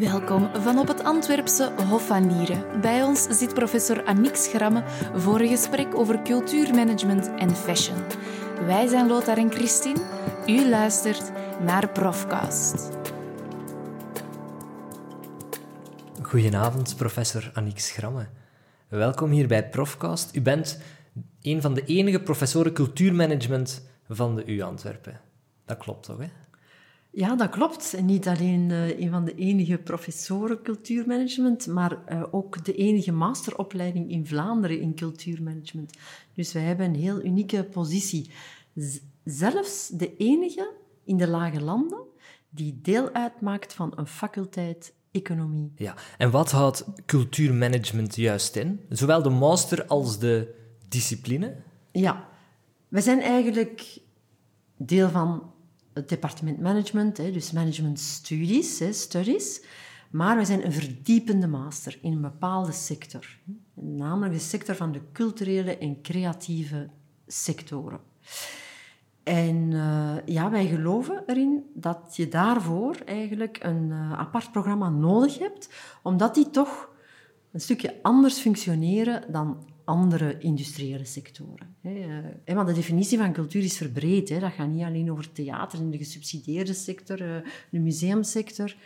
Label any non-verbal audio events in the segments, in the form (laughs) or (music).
Welkom van op het Antwerpse Hof van Lieren. Bij ons zit professor Annick Schramme voor een gesprek over cultuurmanagement en fashion. Wij zijn Lothar en Christine. U luistert naar Profcast. Goedenavond, professor Annick Schramme. Welkom hier bij Profcast. U bent een van de enige professoren cultuurmanagement van de U Antwerpen. Dat klopt toch, hè? Ja, dat klopt. En niet alleen uh, een van de enige professoren cultuurmanagement, maar uh, ook de enige masteropleiding in Vlaanderen in cultuurmanagement. Dus wij hebben een heel unieke positie. Zelfs de enige in de lage landen die deel uitmaakt van een faculteit economie. Ja, en wat houdt cultuurmanagement juist in? Zowel de master als de discipline? Ja, wij zijn eigenlijk deel van het departement management, dus management studies, studies. Maar we zijn een verdiepende master in een bepaalde sector. Namelijk de sector van de culturele en creatieve sectoren. En uh, ja, wij geloven erin dat je daarvoor eigenlijk een uh, apart programma nodig hebt, omdat die toch een stukje anders functioneren dan andere industriële sectoren. Eh, want de definitie van cultuur is verbreed. Dat gaat niet alleen over theater en de gesubsidieerde sector, eh, de museumsector,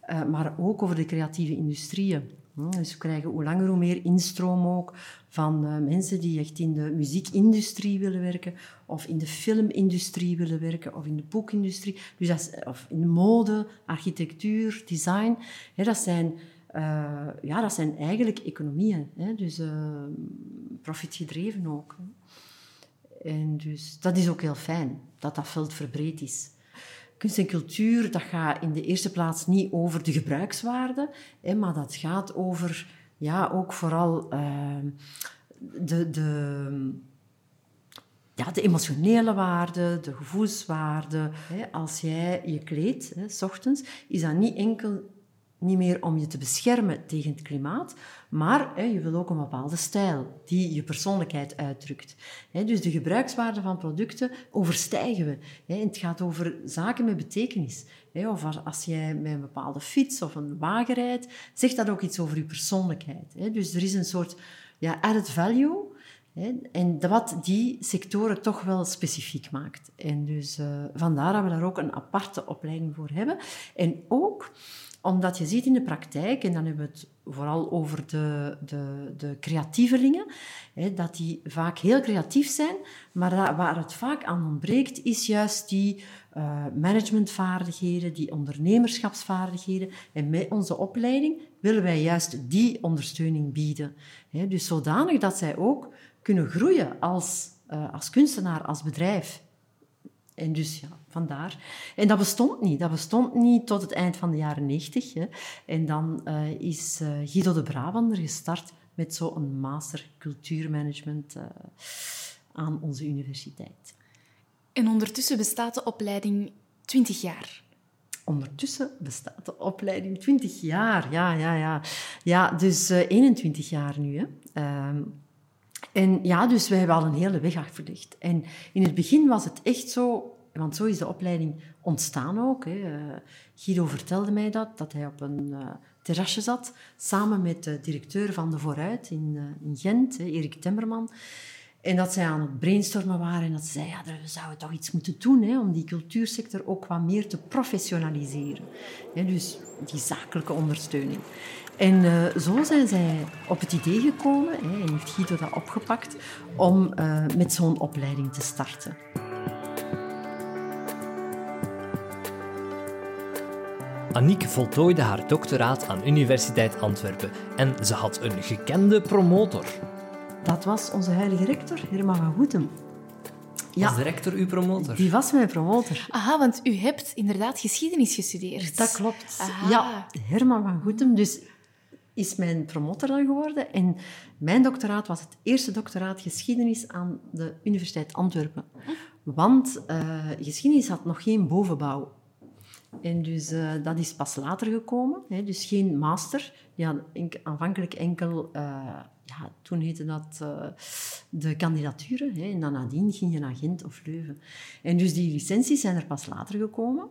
eh, maar ook over de creatieve industrieën. Dus we krijgen hoe langer hoe meer instroom ook van mensen die echt in de muziekindustrie willen werken, of in de filmindustrie willen werken, of in de boekindustrie, dus dat of in de mode, architectuur, design. Dat zijn uh, ja, dat zijn eigenlijk economieën. Hè? Dus uh, profitgedreven ook. En dus dat is ook heel fijn, dat dat veld verbreed is. Kunst en cultuur, dat gaat in de eerste plaats niet over de gebruikswaarde, hè, maar dat gaat over, ja, ook vooral uh, de, de, ja, de emotionele waarde, de gevoelswaarde. Hè. Als jij je kleedt, hè, s ochtends, is dat niet enkel niet meer om je te beschermen tegen het klimaat, maar hè, je wil ook een bepaalde stijl die je persoonlijkheid uitdrukt. Hè, dus de gebruikswaarde van producten overstijgen we. Hè, het gaat over zaken met betekenis. Of als jij met een bepaalde fiets of een wagen rijdt, zegt dat ook iets over je persoonlijkheid. Dus er is een soort ja, added value en wat die sectoren toch wel specifiek maakt. En dus uh, vandaar dat we daar ook een aparte opleiding voor hebben. En ook omdat je ziet in de praktijk, en dan hebben we het vooral over de, de, de creatievelingen, hè, dat die vaak heel creatief zijn, maar waar het vaak aan ontbreekt, is juist die uh, managementvaardigheden, die ondernemerschapsvaardigheden. En met onze opleiding willen wij juist die ondersteuning bieden. Hè, dus zodanig dat zij ook kunnen groeien als, uh, als kunstenaar, als bedrijf. En dus ja, vandaar. En dat bestond niet. Dat bestond niet tot het eind van de jaren negentig. En dan uh, is uh, Guido de Brabander gestart met zo'n master cultuurmanagement uh, aan onze universiteit. En ondertussen bestaat de opleiding 20 jaar. Ondertussen bestaat de opleiding 20 jaar, ja, ja, ja. Ja, dus 21 jaar nu. Hè. Ehm, en ja, dus wij hebben al een hele weg afgelegd. En in het begin was het echt zo, want zo is de opleiding ontstaan ook. Hè. Uh, Guido vertelde mij dat, dat hij op een uh, terrasje zat, samen met de directeur van de Vooruit in, uh, in Gent, hè, Erik Temmerman. En dat zij aan het brainstormen waren en dat ze zei, ja, we zouden toch iets moeten doen hè, om die cultuursector ook wat meer te professionaliseren. Dus die zakelijke ondersteuning. En zo zijn zij op het idee gekomen, hè, en heeft Guido dat opgepakt, om met zo'n opleiding te starten. Aniek voltooide haar doctoraat aan Universiteit Antwerpen en ze had een gekende promotor. Dat was onze heilige rector, Herman van Goetem. Ja. Was de rector uw promotor? Die was mijn promotor. Aha, want u hebt inderdaad geschiedenis gestudeerd. Dat klopt. Aha. Ja, Herman van Goetem. Dus is mijn promotor dan geworden. En mijn doctoraat was het eerste doctoraat geschiedenis aan de Universiteit Antwerpen. Want uh, geschiedenis had nog geen bovenbouw. En dus uh, dat is pas later gekomen. Hè, dus geen master. Ja, aanvankelijk enkel... Uh, ja, toen heette dat uh, de kandidaturen. Hè, en dan nadien ging je naar Gent of Leuven. En dus die licenties zijn er pas later gekomen.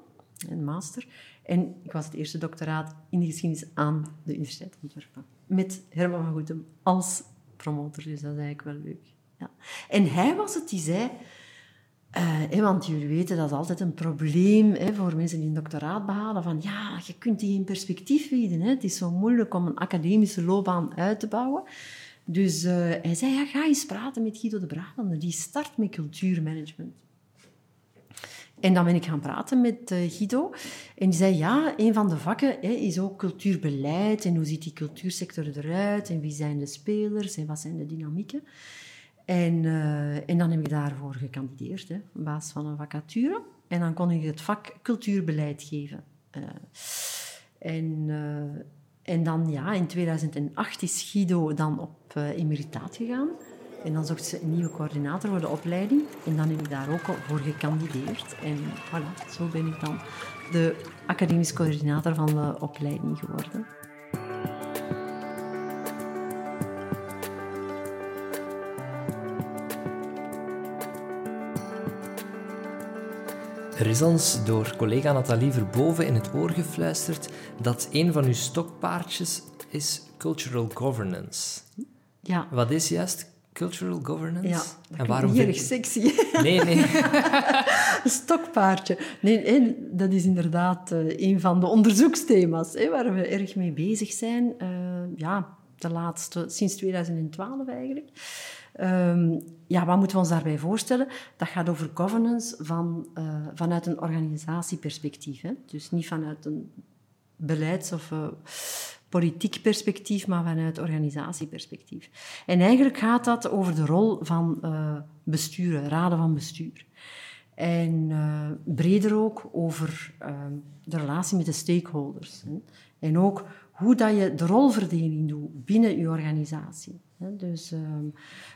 Een master. En ik was het eerste doctoraat in de geschiedenis aan de Universiteit Antwerpen. Met Herman van Goetem als promotor, dus dat is eigenlijk wel leuk. Ja. En hij was het die zei... Uh, want jullie weten, dat is altijd een probleem voor mensen die een doctoraat behalen. Van ja, je kunt die in perspectief bieden. Hè. Het is zo moeilijk om een academische loopbaan uit te bouwen. Dus uh, hij zei, ja, ga eens praten met Guido de Brabander. Die start met cultuurmanagement. En dan ben ik gaan praten met uh, Guido. En die zei, ja, een van de vakken hè, is ook cultuurbeleid. En hoe ziet die cultuursector eruit? En wie zijn de spelers? En wat zijn de dynamieken? En, uh, en dan heb ik daarvoor gekandideerd, hè, op basis van een vacature. En dan kon ik het vak cultuurbeleid geven. Uh, en, en dan, ja, in 2008 is Guido dan op emeritaat gegaan. En dan zocht ze een nieuwe coördinator voor de opleiding. En dan heb ik daar ook voor gekandideerd. En voilà, zo ben ik dan de academisch coördinator van de opleiding geworden. Er is ons door collega Nathalie Verboven in het oor gefluisterd dat een van uw stokpaardjes is cultural governance. Ja. Wat is juist cultural governance? Ja, en waarom heel erg sexy. (laughs) Nee, nee. (laughs) een stokpaardje. Nee, dat is inderdaad uh, een van de onderzoeksthema's hè, waar we erg mee bezig zijn. Uh, ja, de laatste, sinds 2012 eigenlijk. Um, ja, wat moeten we ons daarbij voorstellen? Dat gaat over governance van, uh, vanuit een organisatieperspectief. Hè? Dus niet vanuit een beleids- of politiek perspectief, maar vanuit organisatieperspectief. En eigenlijk gaat dat over de rol van uh, besturen, raden van bestuur. En breder ook over uh, de relatie met de stakeholders. Hè. En ook hoe dat je de rolverdeling doet binnen je organisatie. Dus ehm,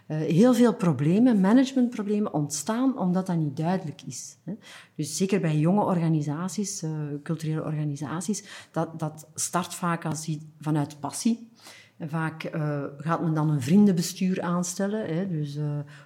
eh, heel veel problemen, managementproblemen, ontstaan omdat dat niet duidelijk is. Dus zeker bij jonge organisaties, uh, culturele organisaties, dat, dat start vaak als vanuit passie. En vaak uh, gaat men dan een vriendenbestuur aanstellen, hè, dus,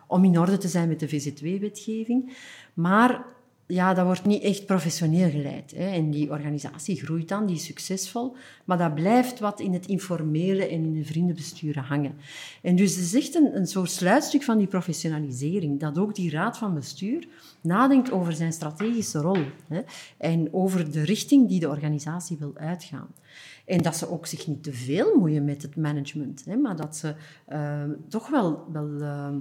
om in orde te zijn met de VZW-wetgeving. Maar ja, dat wordt niet echt professioneel geleid. Hè. En die organisatie groeit dan, die is succesvol, maar dat blijft wat in het informele en in de vriendenbesturen hangen. En dus het is echt een, een soort sluitstuk van die professionalisering, dat ook die raad van bestuur nadenkt over zijn strategische rol hè, en over de richting die de organisatie wil uitgaan. En dat ze ook zich niet te veel moeien met het management, hè, maar dat ze uh, toch wel, wel uh,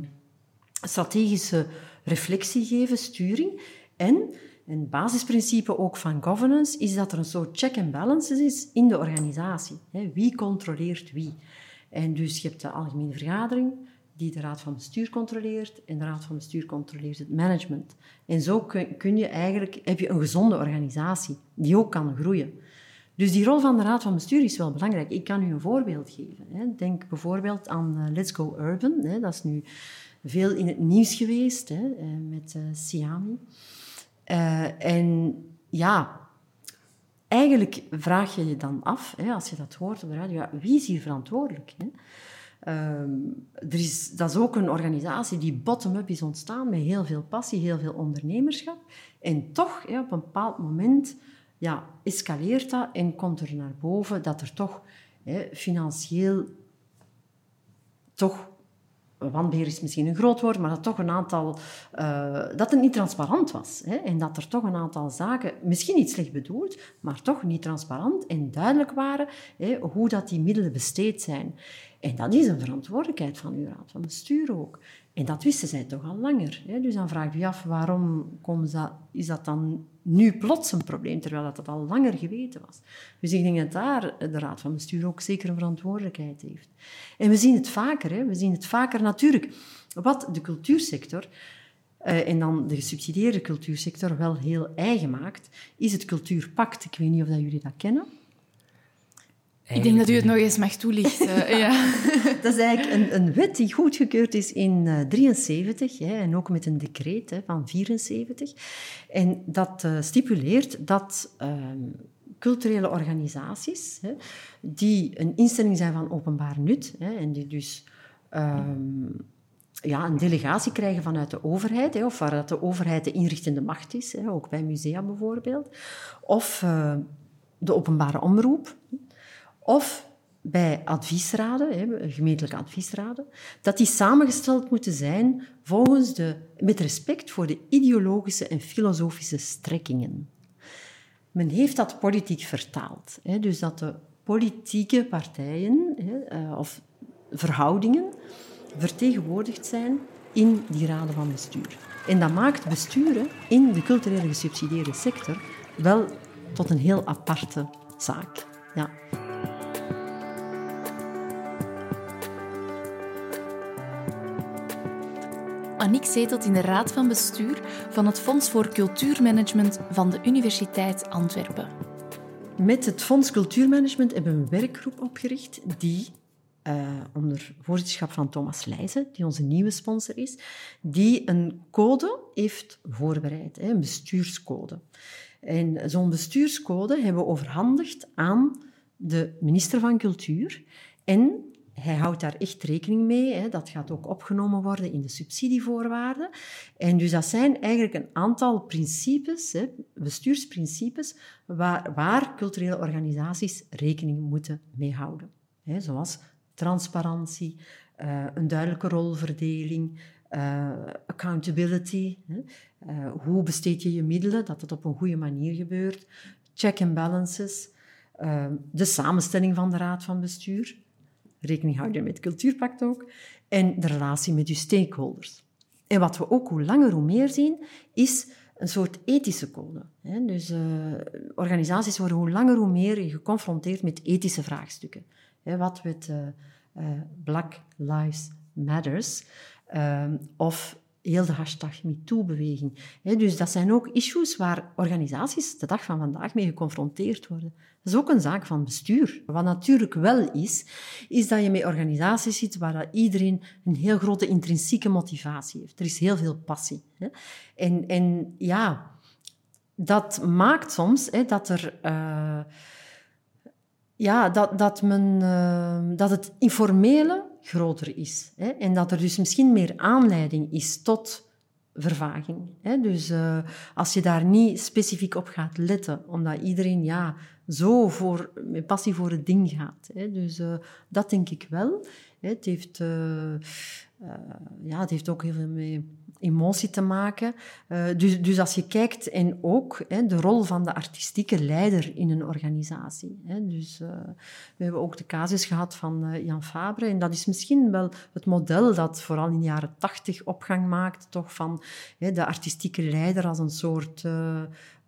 strategische reflectie geven, sturing, en een basisprincipe ook van governance is dat er een soort check and balances is in de organisatie. Wie controleert wie? En dus je hebt de algemene vergadering die de raad van bestuur controleert en de raad van bestuur controleert het management. En zo kun je eigenlijk, heb je een gezonde organisatie die ook kan groeien. Dus die rol van de raad van bestuur is wel belangrijk. Ik kan u een voorbeeld geven. Denk bijvoorbeeld aan eh, Let's Go Urban. Dat is nu veel in het nieuws geweest eh, met eh, Siami. Uh, en ja, eigenlijk vraag je je dan af, hè, als je dat hoort op ja, wie is hier verantwoordelijk? Hè? Uh, er is, dat is ook een organisatie die bottom-up is ontstaan met heel veel passie, heel veel ondernemerschap. En toch, op een bepaald moment, ja, escaleert dat en komt er naar boven dat er toch hè, financieel toch wanbeheer is misschien een groot woord, maar dat toch een aantal... Uh, dat het niet transparant was. Hè, en dat er toch een aantal zaken, misschien niet slecht bedoeld, maar toch niet transparant en duidelijk waren hè, hoe dat die middelen besteed zijn. En dat is een verantwoordelijkheid van uw raad van bestuur ook. En dat wisten zij toch al langer. Hè? Dus dan vraag je je af, waarom dat, is dat dan nu plots een probleem, terwijl dat, dat al langer geweten was. Dus ik denk dat daar de Raad van Bestuur ook zeker een verantwoordelijkheid heeft. En we zien het vaker, hè? we zien het vaker natuurlijk. Wat de cultuursector, uh, en dan de gesubsidieerde cultuursector, wel heel eigen maakt, is het Cultuurpact. Ik weet niet of dat jullie dat kennen. Ik denk dat u het nog eens mag toelichten. (laughs) ja. (laughs) Dat is eigenlijk een, een, wet die goedgekeurd is in 1973 uh, en ook met een decreet hè, van 74. En dat uh, stipuleert dat uh, culturele organisaties, hè, die een instelling zijn van openbaar nut hè, en die dus ehm, ja, een delegatie krijgen vanuit de overheid, hè, of waar dat de overheid de inrichtende macht is, hè, ook bij musea bijvoorbeeld, of eh, de openbare omroep of bij adviesraden, gemeentelijke adviesraden, dat die samengesteld moeten zijn volgens de, met respect voor de ideologische en filosofische strekkingen. Men heeft dat politiek vertaald. Dus dat de politieke partijen eh, of verhoudingen vertegenwoordigd zijn in die raden van bestuur. En dat maakt besturen in de culturele gesubsidieerde sector wel tot een heel aparte zaak. Ja. Aniek zetelt in de raad van bestuur van het Fonds voor Cultuurmanagement van de Universiteit Antwerpen. Met het Fonds Cultuurmanagement hebben we een werkgroep opgericht die uh, onder voorzitterschap van Thomas Leijzen, die onze nieuwe sponsor is, die een code heeft voorbereid, een bestuurscode. En zo'n bestuurscode hebben we overhandigd aan de minister van Cultuur. En hij houdt daar echt rekening mee. Hè. Dat gaat ook opgenomen worden in de subsidievoorwaarden. En dus dat zijn eigenlijk een aantal principes, hè, bestuursprincipes, waar, waar culturele organisaties rekening moeten mee houden. Hè, zoals transparantie, uh, een duidelijke rolverdeling, uh, accountability. Hè. Uh, hoe besteed je je middelen, dat het op een goede manier gebeurt. Check and balances. de samenstelling van de raad van bestuur rekening houden met cultuurpact ook, en de relatie met je stakeholders. En wat we ook hoe langer hoe meer zien, is een soort ethische code. Dus uh, organisaties worden hoe langer hoe meer geconfronteerd met ethische vraagstukken. Wat met uh, uh, Black Lives Matters of heel de hashtag MeToo-beweging. Dus dat zijn ook issues waar organisaties de dag van vandaag mee geconfronteerd worden. Dat is ook een zaak van bestuur. Wat natuurlijk wel is, is dat je met organisaties zit waar iedereen een heel grote intrinsieke motivatie heeft. Er is heel veel passie. En, en ja, dat maakt soms dat er... Uh, ja, dat, dat, men, uh, dat het informele groter is. Hè? En dat er dus misschien meer aanleiding is tot vervaging. Hè? Dus uh, als je daar niet specifiek op gaat letten, omdat iedereen ja, zo voor, met passie voor het ding gaat. Hè? Dus uh, dat denk ik wel. Hè? Het, heeft, uh, ja, het heeft ook heel veel mee emotie te maken. Uh, dus, dus als je kijkt, en ook hè, de rol van de artistieke leider in een organisatie. Hè. Dus uh, we hebben ook de casus gehad van uh, Jan Fabre. En dat is misschien wel het model dat vooral in de jaren tachtig opgang maakt, toch van hè, de artistieke leider als een soort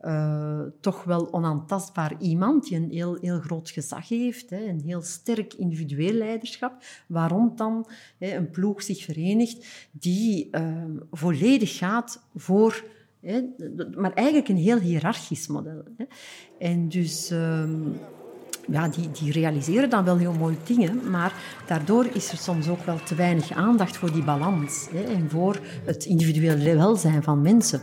uh, toch wel onaantastbaar iemand die een heel, heel groot gezag heeft, hè, een heel sterk individueel leiderschap, waarom dan hè, een ploeg zich verenigt die uh, volledig gaat voor, hè, maar eigenlijk een heel hiërarchisch model. Hè. En dus... Uh, ja, die, die realiseren dan wel heel mooie dingen, maar daardoor is er soms ook wel te weinig aandacht voor die balans hè, en voor het individueel welzijn van mensen.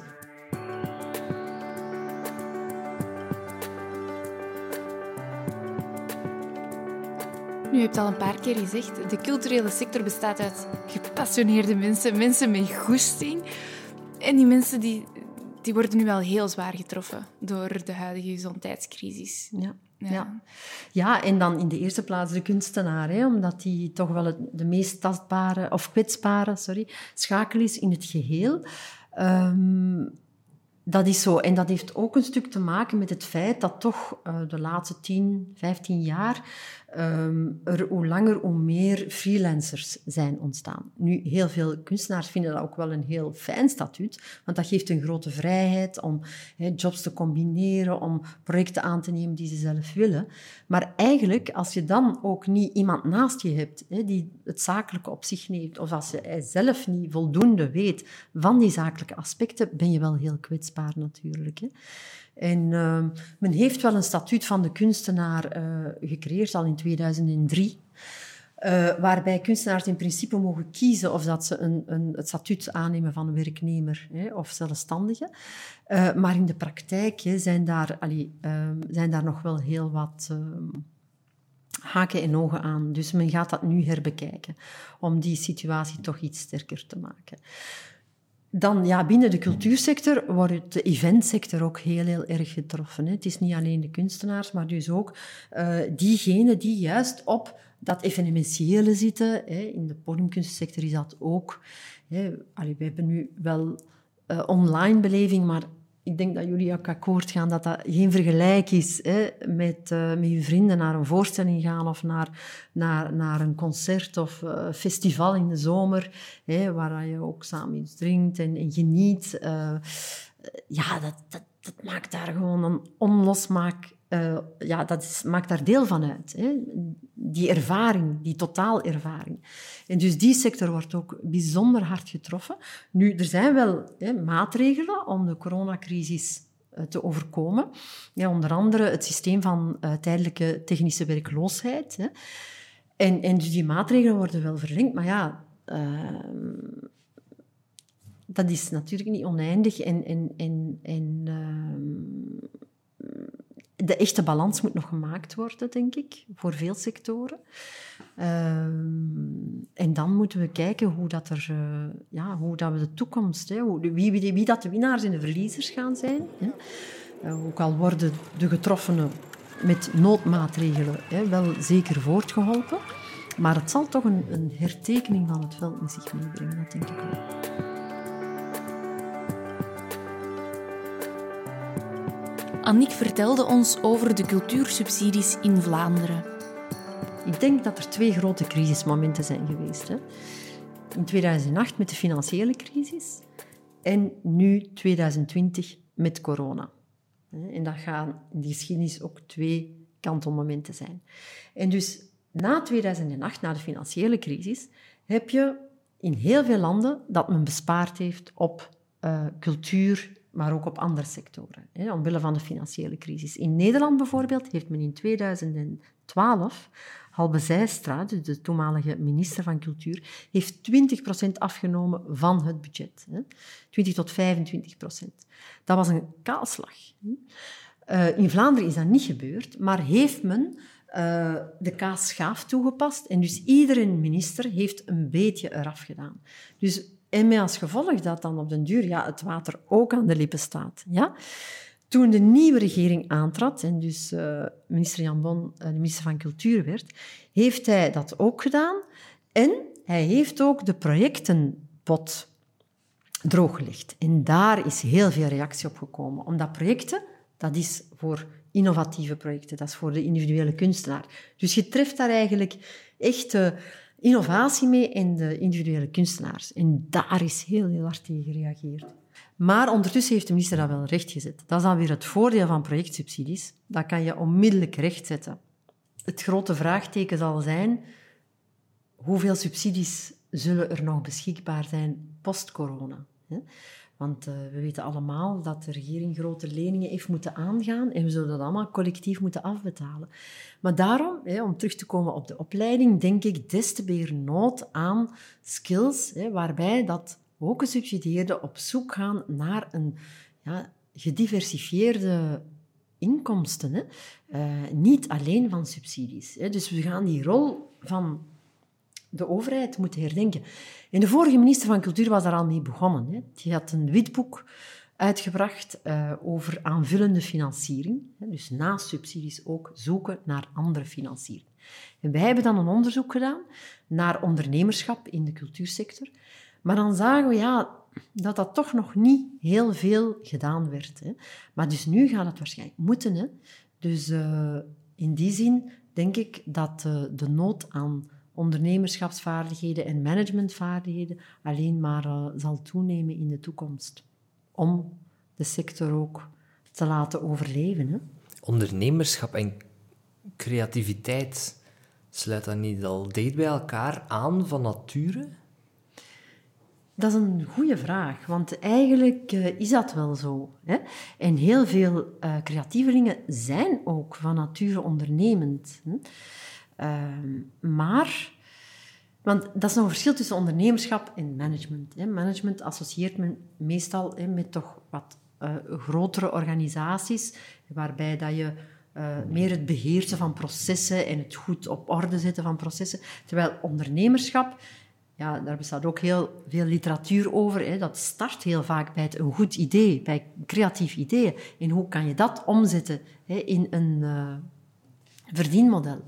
U hebt al een paar keer gezegd, de culturele sector bestaat uit gepassioneerde mensen, mensen met goesting. En die mensen die, die worden nu wel heel zwaar getroffen door de huidige gezondheidscrisis. Ja. Ja. ja. en dan in de eerste plaats de kunstenaar, hè, omdat die toch wel het, de meest tastbare, of kwetsbare, sorry, schakel is in het geheel. Um, dat is zo. En dat heeft ook een stuk te maken met het feit dat toch uh, de laatste 10, 15 jaar um, er hoe langer hoe meer freelancers zijn ontstaan. Nu, heel veel kunstenaars vinden dat ook wel een heel fijn statuut, want dat geeft een grote vrijheid om jobs te combineren, om projecten aan te nemen die ze zelf willen. Maar eigenlijk, als je dan ook niet iemand naast je hebt he, die het zakelijke op zich neemt, of als je zelf niet voldoende weet van die zakelijke aspecten, ben je wel heel kwetsbaar natuurlijk. En uh, men heeft wel een statuut van de kunstenaar uh, gecreëerd, al in 2003. Uh, eh, waarbij kunstenaars in principe mogen kiezen of dat ze een, een, het statuut aannemen van een werknemer hè, of zelfstandige. Uh, maar in de praktijk hè, zijn, daar, allee, ehm, zijn daar nog wel heel wat ehm, haken en ogen aan. Dus men gaat dat nu herbekijken om die situatie toch iets sterker te maken. Dan ja, binnen de cultuursector wordt de eventsector ook heel, heel erg getroffen. Hè. Het is niet alleen de kunstenaars, maar dus ook uh, diegenen die juist op dat evenementiële zitten. Hè. In de podiumkunstsector is dat ook. Hè. We hebben nu wel uh, online beleving, maar ik denk dat jullie ook akkoord gaan dat dat geen vergelijk is hè, met, uh, met je vrienden naar een voorstelling gaan of naar, naar, naar een concert of uh, festival in de zomer, hè, waar je ook samen iets drinkt en, en geniet. Uh, ja, dat, dat, dat, maakt daar gewoon een onlosmaak... ja, dat maakt daar deel van uit. Hè. Die ervaring, die totaalervaring. En dus die sector wordt ook bijzonder hard getroffen. Nu, er zijn wel hè, maatregelen om de coronacrisis uh, te overkomen. Ja, onder andere het systeem van uh, tijdelijke technische werkloosheid. Hè. En, en dus die maatregelen worden wel verlengd, maar ja... Uh, dat is natuurlijk niet oneindig en, en, en, en de echte balans moet nog gemaakt worden, denk ik, voor veel sectoren. Um, en dan moeten we kijken hoe, dat er, uh, ja, hoe dat we de toekomst, hè, hoe, wie, wie, wie, dat de winnaars en de verliezers gaan zijn. Hè. Uh, ook al worden de getroffenen met noodmaatregelen hè, wel zeker voortgeholpen. Maar het zal toch een, een hertekening van het veld met zich meebrengen, dat denk ik wel. Annick vertelde ons over de cultuursubsidies in Vlaanderen. Ik denk dat er twee grote crisismomenten zijn geweest. Hè. In 2008 met de financiële crisis en nu 2020 met corona. En dat gaan in de geschiedenis ook twee kantelmomenten zijn. En dus na 2008, na de financiële crisis, heb je in heel veel landen dat men bespaard heeft op uh, cultuur, maar ook op andere sectoren, hè, omwille van de financiële crisis. In Nederland bijvoorbeeld heeft men in 2012 Halbe Zijstra, de toenmalige minister van Cultuur, heeft 20% afgenomen van het budget. Hè. 20 tot 25%. Dat was een kaalslag. Uh, in Vlaanderen is dat niet gebeurd, maar heeft men uh, de kaas schaaf toegepast en dus iedere minister heeft een beetje eraf gedaan. Dus en met als gevolg dat dan op den duur ja, het water ook aan de lippen staat. Ja? Toen de nieuwe regering aantrad, en dus uh, minister Jan Bon uh, minister van Cultuur werd, heeft hij dat ook gedaan. En hij heeft ook de projectenpot drooggelegd. En daar is heel veel reactie op gekomen. Omdat projecten, dat is voor innovatieve projecten, dat is voor de individuele kunstenaar. Dus je treft daar eigenlijk echt... Uh, innovatie mee in de individuele kunstenaars. En daar is heel, hard tegen gereageerd. Maar ondertussen heeft de minister dat wel rechtgezet. Dat is dan weer het voordeel van projectsubsidies. Dat kan je onmiddellijk rechtzetten. Het grote vraagteken zal zijn, hoeveel subsidies zullen er nog beschikbaar zijn post-corona? Want uh, we weten allemaal dat de regering grote leningen heeft moeten aangaan en we zullen dat allemaal collectief moeten afbetalen. Maar daarom, hè, om terug te komen op de opleiding, denk ik des te meer nood aan skills, hè, waarbij dat ook gesubsidieerden op zoek gaan naar een ja, gediversifieerde inkomsten. Hè. Uh, niet alleen van subsidies. Hè. Dus we gaan die rol van de overheid moeten herdenken. En de vorige minister van Cultuur was daar al mee begonnen. Hè. Die had een witboek uitgebracht uh, over aanvullende financiering. Dus naast subsidies ook zoeken naar andere financiering. En wij hebben dan een onderzoek gedaan naar ondernemerschap in de cultuursector. Maar dan zagen we ja, dat dat toch nog niet heel veel gedaan werd. Hè. Maar dus nu gaat het waarschijnlijk moeten. Hè. Dus uh, in die zin denk ik dat uh, de nood aan ondernemerschapsvaardigheden en managementvaardigheden alleen maar uh, zal toenemen in de toekomst. Om de sector ook te laten overleven. Hè? Ondernemerschap en creativiteit, sluit dat niet al dicht bij elkaar aan van nature? Dat is een goede vraag, want eigenlijk uh, is dat wel zo. Hè? En heel veel uh, creatievelingen zijn ook van nature ondernemend. Hè? Ehm, maar, want dat is nog een verschil tussen ondernemerschap en management. Hè. Management associeert men meestal hè, met toch wat uh, grotere organisaties, waarbij dat je uh, meer het beheersen van processen en het goed op orde zetten van processen. Terwijl ondernemerschap ja, daar bestaat ook heel veel literatuur over. Hè. Dat start heel vaak bij het, een goed idee, bij creatief ideeën. En hoe kan je dat omzetten hè, in een uh, verdienmodel?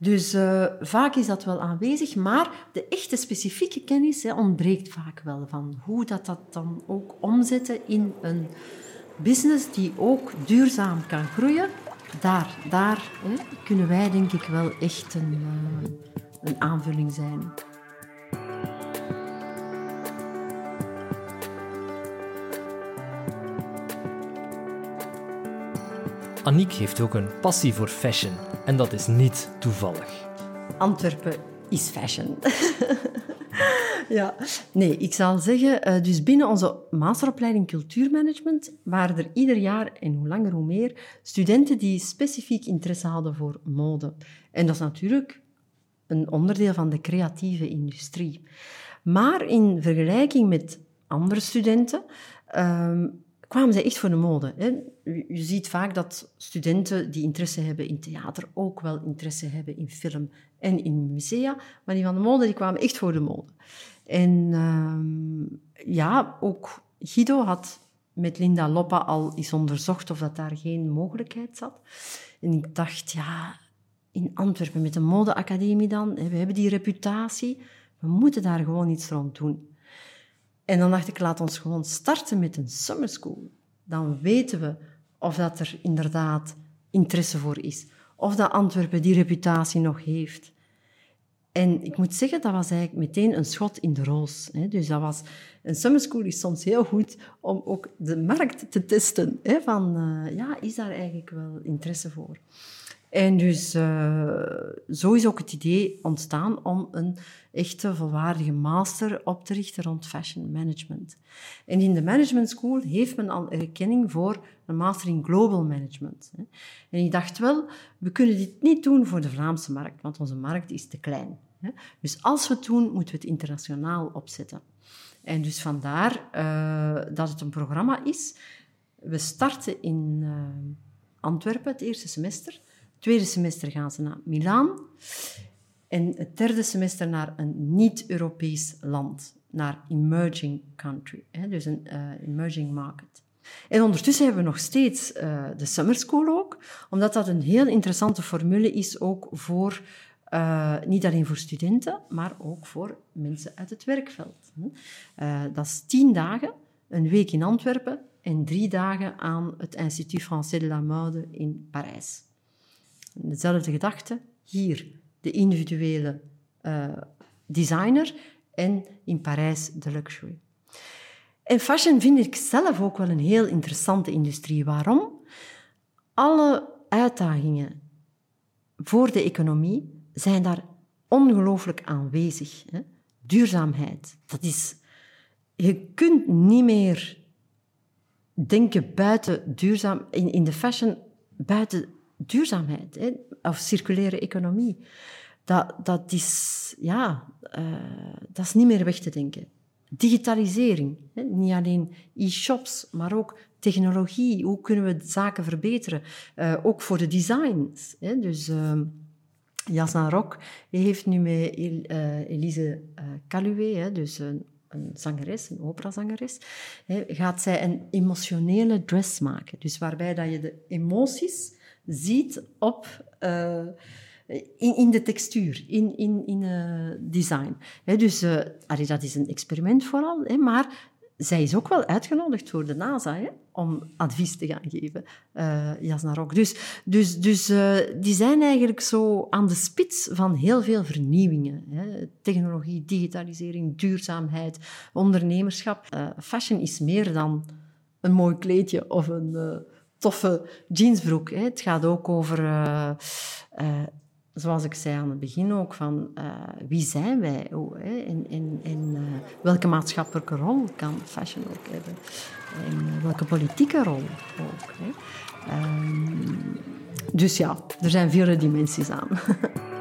Dus uh, vaak is dat wel aanwezig, maar de echte specifieke kennis hè, ontbreekt vaak wel van hoe dat, dat dan ook omzetten in een business die ook duurzaam kan groeien. Daar, daar kunnen wij denk ik wel echt een, uh, een aanvulling zijn. Aniek heeft ook een passie voor fashion en dat is niet toevallig. Antwerpen is fashion. (laughs) ja, nee, ik zal zeggen, eh, dus binnen onze masteropleiding cultuurmanagement waren er ieder jaar, en hoe langer hoe meer, studenten die specifiek interesse hadden voor mode. En dat is natuurlijk een onderdeel van de creatieve industrie. Maar in vergelijking met andere studenten ehm, kwamen zij echt voor de mode. Je ziet vaak dat studenten die interesse hebben in theater ook wel interesse hebben in film en in musea, maar die van de mode die kwamen echt voor de mode. En uh, ja, ook Guido had met Linda Loppa al eens onderzocht of dat daar geen mogelijkheid zat. En ik dacht, ja, in Antwerpen met de modeacademie dan, we hebben die reputatie, we moeten daar gewoon iets rond doen. En dan dacht ik, laat ons gewoon starten met een summer school. Dan weten we of dat er inderdaad interesse voor is. Of dat Antwerpen die reputatie nog heeft. En ik moet zeggen, dat was eigenlijk meteen een schot in de roos. Dus dat was, een summer school is soms heel goed om ook de markt te testen. Van, uh, ja, is daar eigenlijk wel interesse voor? En dus uh, zo is ook het idee ontstaan om een echte volwaardige master op te richten rond fashion management. En in de management school heeft men al erkenning voor een master in global management. En ik dacht wel, we kunnen dit niet doen voor de Vlaamse markt, want onze markt is te klein. Dus als we het doen, moeten we het internationaal opzetten. En dus vandaar uh, dat het een programma is. We starten in uh, Antwerpen het eerste semester tweede semester gaan ze naar Milaan. En het derde semester naar een niet-Europees land, naar emerging country, hè, dus een uh, emerging market. En ondertussen hebben we nog steeds uh, de summer school ook, omdat dat een heel interessante formule is ook voor, uh, niet alleen voor studenten, maar ook voor mensen uit het werkveld. dat is tien dagen, een week in Antwerpen en drie dagen aan het Institut Français de la Mode in Parijs dezelfde gedachte. Hier de individuele uh, designer en in Parijs de luxury. En fashion vind ik zelf ook wel een heel interessante industrie. Waarom? Alle uitdagingen voor de economie zijn daar ongelooflijk aanwezig. Hè? Duurzaamheid, dat is... Je kunt niet meer denken buiten duurzaam... In, in de fashion buiten duurzaamheid of circulaire economie. Dat, dat, is, ja, uh, dat is niet meer weg te denken. Digitalisering, hè, niet alleen e-shops, maar ook technologie. Hoe kunnen we zaken verbeteren? Uh, ook voor de designs. Hè. Dus uh, Jasna Rock heeft nu met El, Elise Caluwe, hè, dus een, een zangeres, een operazangeres, gaat zij een emotionele dress maken. Dus waarbij dat je de emoties ziet op, uh, in, in de textuur, in, in, in uh, design. Dus uh, dat is een experiment vooral, maar zij is ook wel uitgenodigd door de NASA om advies te gaan geven, uh, Jasna Rock. Dus, dus, dus die zijn eigenlijk zo aan de spits van heel veel vernieuwingen. Technologie, digitalisering, duurzaamheid, ondernemerschap. Fashion is meer dan een mooi kleedje of een toffe jeansbroek. Hè. Het gaat ook over, uh, uh, zoals ik zei aan het begin ook, van uh, wie zijn wij oh, en, welke maatschappelijke rol kan fashion ook hebben. En welke politieke rol ook. Hè. Um, dus ja, er zijn vele dimensies aan. (laughs)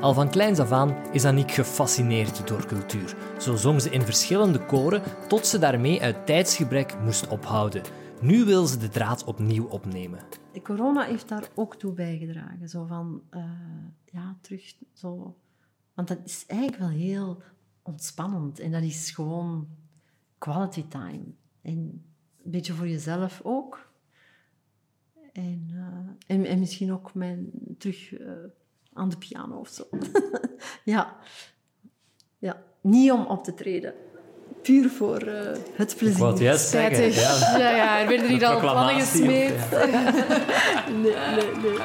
Al van kleins af aan is Aniek gefascineerd door cultuur. Zo zong ze in verschillende koren tot ze daarmee uit tijdsgebrek moest ophouden. Nu wil ze de draad opnieuw opnemen. De corona heeft daar ook toe bijgedragen. Zo van, eh, ja, terug zo... Want dat is eigenlijk wel heel ontspannend. En dat is gewoon quality time. En een beetje voor jezelf ook. En, eh, en, en, misschien ook mijn, terug uh, aan de piano of zo. (laughs) ja. ja. Niet om op te treden. Puur voor uh, het plezier. Wat juist zeggen. Ja. ja, ja, er werden hier al plannen gesmeed. (laughs) nee, nee, nee.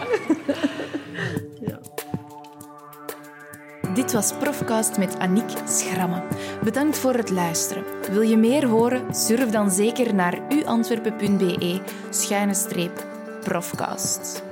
ja. Dit was Profcast met Aniek Schramme. Bedankt voor het luisteren. Wil je meer horen? Surf dan zeker naar uantwerpen.be schuine streep profcast.